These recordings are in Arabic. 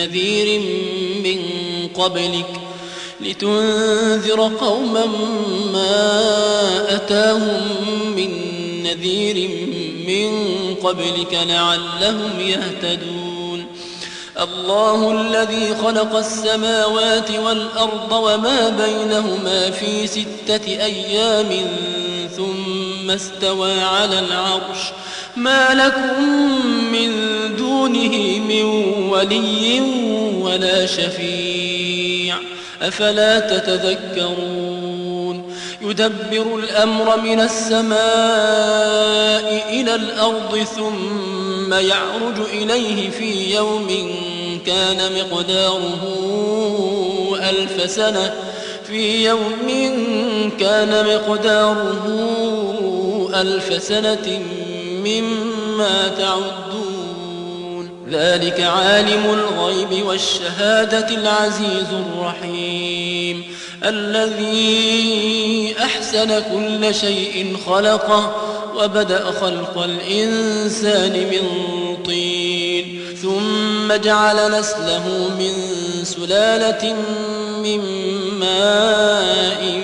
نذير من قبلك لتنذر قوما ما أتاهم من نذير من قبلك لعلهم يهتدون. الله الذي خلق السماوات والأرض وما بينهما في ستة أيام ثم استوى على العرش. ما لكم من ولي ولا شفيع. أفلا تتذكرون؟ يدبر الأمر من السماء إلى الأرض ثم يعرج إليه في يوم كان مقداره ألف سنة. في يوم كان مقداره ألف سنة مما تعدون. ذلك عالم الغيب والشهادة العزيز الرحيم. الذي أحسن كل شيء خلقه وبدأ خلق الإنسان من طين. ثم جعل نسله من سلالة من ماء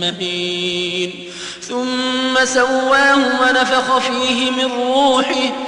مهين. ثم سواه ونفخ فيه من روحه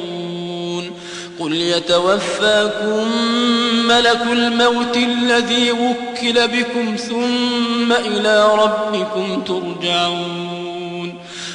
قل يتوفاكم ملك الموت الذي وكل بكم ثم إلى ربكم ترجعون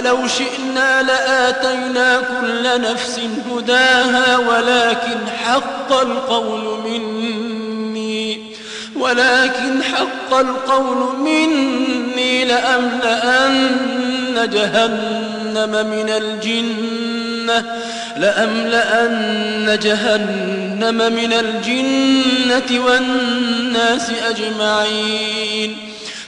ولو شئنا لآتينا كل نفس هداها ولكن حق القول مني ولكن حق القول مني لأملأن جهنم من الجنة لأملأن جهنم من الجنة والناس أجمعين.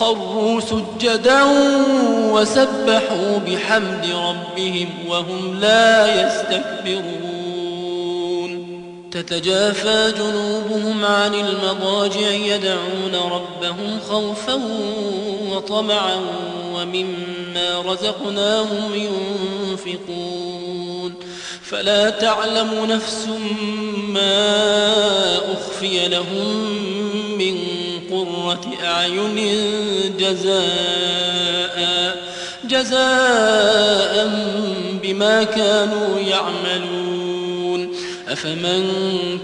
خروا سجدا وسبحوا بحمد ربهم وهم لا يستكبرون. تتجافى جنوبهم عن المضاجع يدعون ربهم خوفا وطمعا ومما رزقناهم ينفقون. فلا تعلم نفس ما أخفي لهم من قرة أعين جزاء جزاء بما كانوا يعملون. أفمن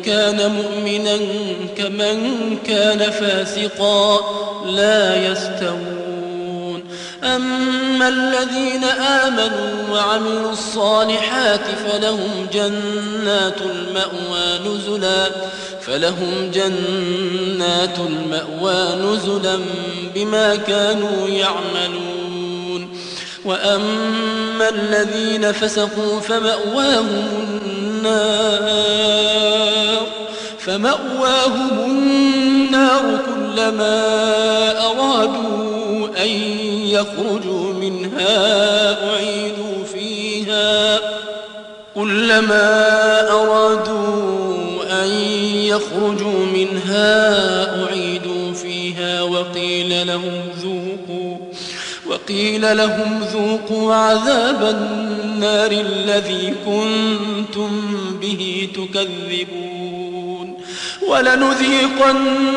كان مؤمنا كمن كان فاسقا لا يستوون. أما الذين آمنوا وعملوا الصالحات فلهم جنات المأوى نزلا فلهم جنات المأوى نزلا بما كانوا يعملون. وأما الذين فسقوا فمأواهم النار فمأواهم النار كلما أرادوا أن يخرجوا منها أعيدوا فيها كلما أرادوا أن يخرجوا منها أعيدوا فيها وقيل لهم ذوقوا وقيل لهم ذوقوا عذاب النار الذي كنتم به تكذبون ولنذيقنهم